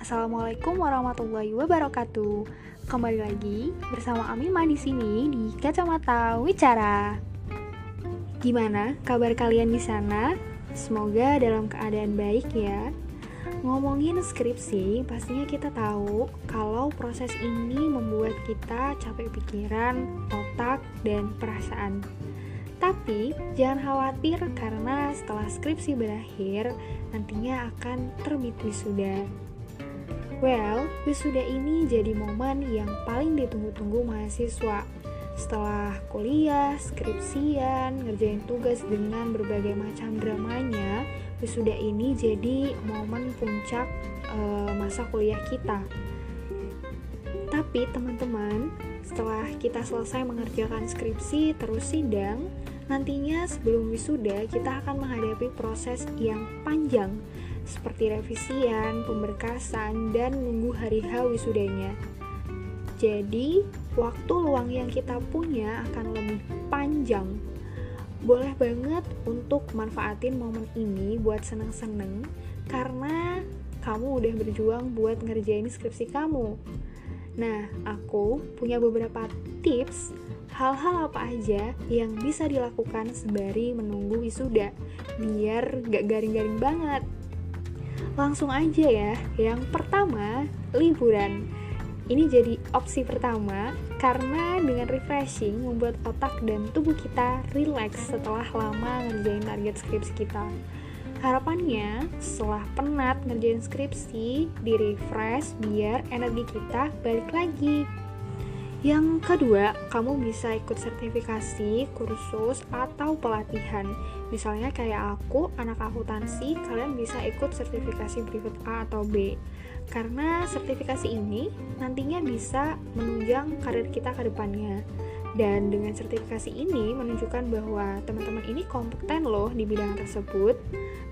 Assalamualaikum warahmatullahi wabarakatuh. Kembali lagi bersama Amima di sini di Kacamata Wicara. Gimana kabar kalian di sana? Semoga dalam keadaan baik ya. Ngomongin skripsi, pastinya kita tahu kalau proses ini membuat kita capek pikiran, otak, dan perasaan. Tapi jangan khawatir karena setelah skripsi berakhir, nantinya akan terbit wisuda. Well, wisuda ini jadi momen yang paling ditunggu-tunggu mahasiswa. Setelah kuliah, skripsian, ngerjain tugas dengan berbagai macam dramanya, wisuda ini jadi momen puncak e, masa kuliah kita. Tapi teman-teman, setelah kita selesai mengerjakan skripsi terus sidang, nantinya sebelum wisuda kita akan menghadapi proses yang panjang seperti revisian, pemberkasan, dan nunggu hari H wisudanya. Jadi, waktu luang yang kita punya akan lebih panjang. Boleh banget untuk manfaatin momen ini buat seneng-seneng karena kamu udah berjuang buat ngerjain skripsi kamu. Nah, aku punya beberapa tips hal-hal apa aja yang bisa dilakukan sembari menunggu wisuda biar gak garing-garing banget Langsung aja ya. Yang pertama, liburan. Ini jadi opsi pertama karena dengan refreshing membuat otak dan tubuh kita rileks setelah lama ngerjain target skripsi kita. Harapannya, setelah penat ngerjain skripsi, di refresh biar energi kita balik lagi. Yang kedua, kamu bisa ikut sertifikasi, kursus, atau pelatihan. Misalnya kayak aku, anak akuntansi, kalian bisa ikut sertifikasi privat A atau B. Karena sertifikasi ini nantinya bisa menunjang karir kita ke depannya. Dan dengan sertifikasi ini menunjukkan bahwa teman-teman ini kompeten loh di bidang tersebut.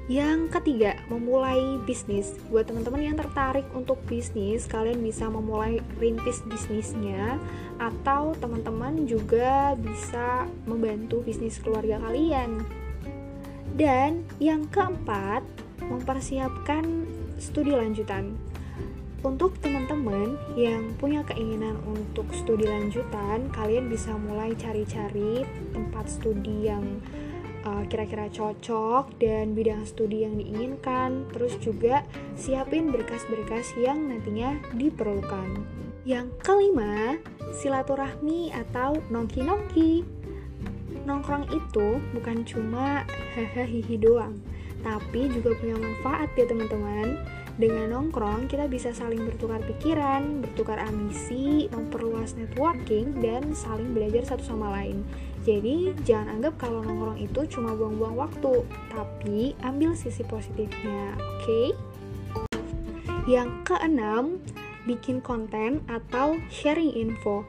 Yang ketiga, memulai bisnis. Buat teman-teman yang tertarik untuk bisnis, kalian bisa memulai rintis bisnisnya atau teman-teman juga bisa membantu bisnis keluarga kalian. Dan yang keempat, mempersiapkan studi lanjutan. Untuk teman-teman yang punya keinginan untuk studi lanjutan, kalian bisa mulai cari-cari tempat studi yang uh, kira-kira cocok dan bidang studi yang diinginkan, terus juga siapin berkas-berkas yang nantinya diperlukan. Yang kelima, silaturahmi atau nongki-nongki. Nongkrong itu bukan cuma hahaha doang, tapi juga punya manfaat ya teman-teman. Dengan nongkrong, kita bisa saling bertukar pikiran, bertukar ambisi, memperluas networking, dan saling belajar satu sama lain. Jadi, jangan anggap kalau nongkrong itu cuma buang-buang waktu, tapi ambil sisi positifnya, oke? Okay? Yang keenam, bikin konten atau sharing info.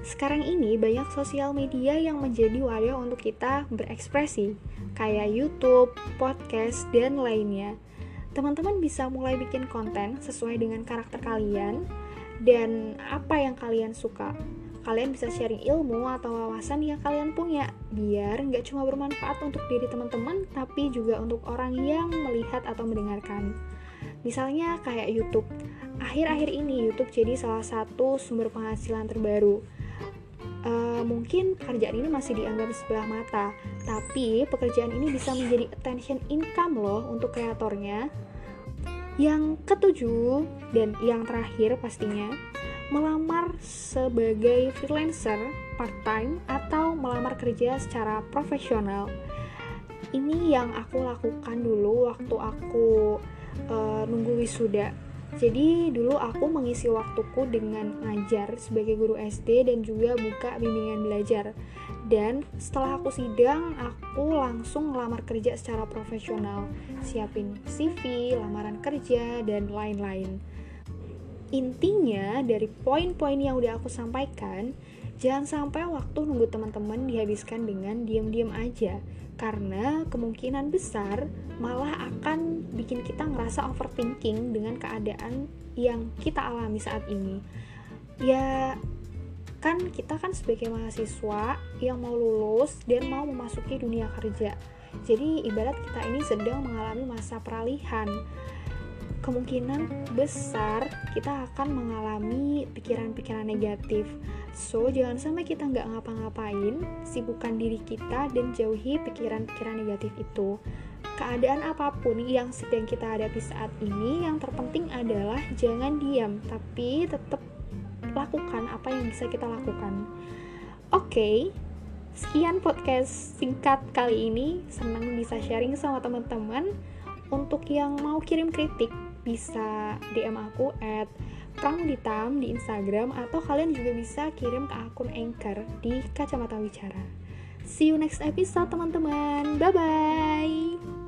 Sekarang ini banyak sosial media yang menjadi wadah untuk kita berekspresi, kayak YouTube, podcast, dan lainnya teman-teman bisa mulai bikin konten sesuai dengan karakter kalian dan apa yang kalian suka. Kalian bisa sharing ilmu atau wawasan yang kalian punya, biar nggak cuma bermanfaat untuk diri teman-teman, tapi juga untuk orang yang melihat atau mendengarkan. Misalnya kayak YouTube. Akhir-akhir ini YouTube jadi salah satu sumber penghasilan terbaru. Uh, mungkin pekerjaan ini masih dianggap sebelah mata, tapi pekerjaan ini bisa menjadi attention income loh untuk kreatornya yang ketujuh dan yang terakhir pastinya, melamar sebagai freelancer part-time atau melamar kerja secara profesional. Ini yang aku lakukan dulu waktu aku uh, nunggu wisuda. Jadi dulu aku mengisi waktuku dengan ngajar sebagai guru SD dan juga buka bimbingan belajar dan setelah aku sidang aku langsung ngelamar kerja secara profesional siapin CV, lamaran kerja, dan lain-lain intinya dari poin-poin yang udah aku sampaikan jangan sampai waktu nunggu teman-teman dihabiskan dengan diam-diam aja. Karena kemungkinan besar malah akan bikin kita ngerasa overthinking dengan keadaan yang kita alami saat ini. Ya kan kita kan sebagai mahasiswa yang mau lulus dan mau memasuki dunia kerja. Jadi ibarat kita ini sedang mengalami masa peralihan kemungkinan besar kita akan mengalami pikiran-pikiran negatif. So, jangan sampai kita nggak ngapa-ngapain, sibukkan diri kita dan jauhi pikiran-pikiran negatif itu. Keadaan apa pun yang sedang kita hadapi saat ini, yang terpenting adalah jangan diam, tapi tetap lakukan apa yang bisa kita lakukan. Oke, okay, sekian podcast singkat kali ini. Senang bisa sharing sama teman-teman. Untuk yang mau kirim kritik, bisa DM aku at Pramuditam di Instagram atau kalian juga bisa kirim ke akun Anchor di Kacamata Wicara. See you next episode teman-teman. Bye bye.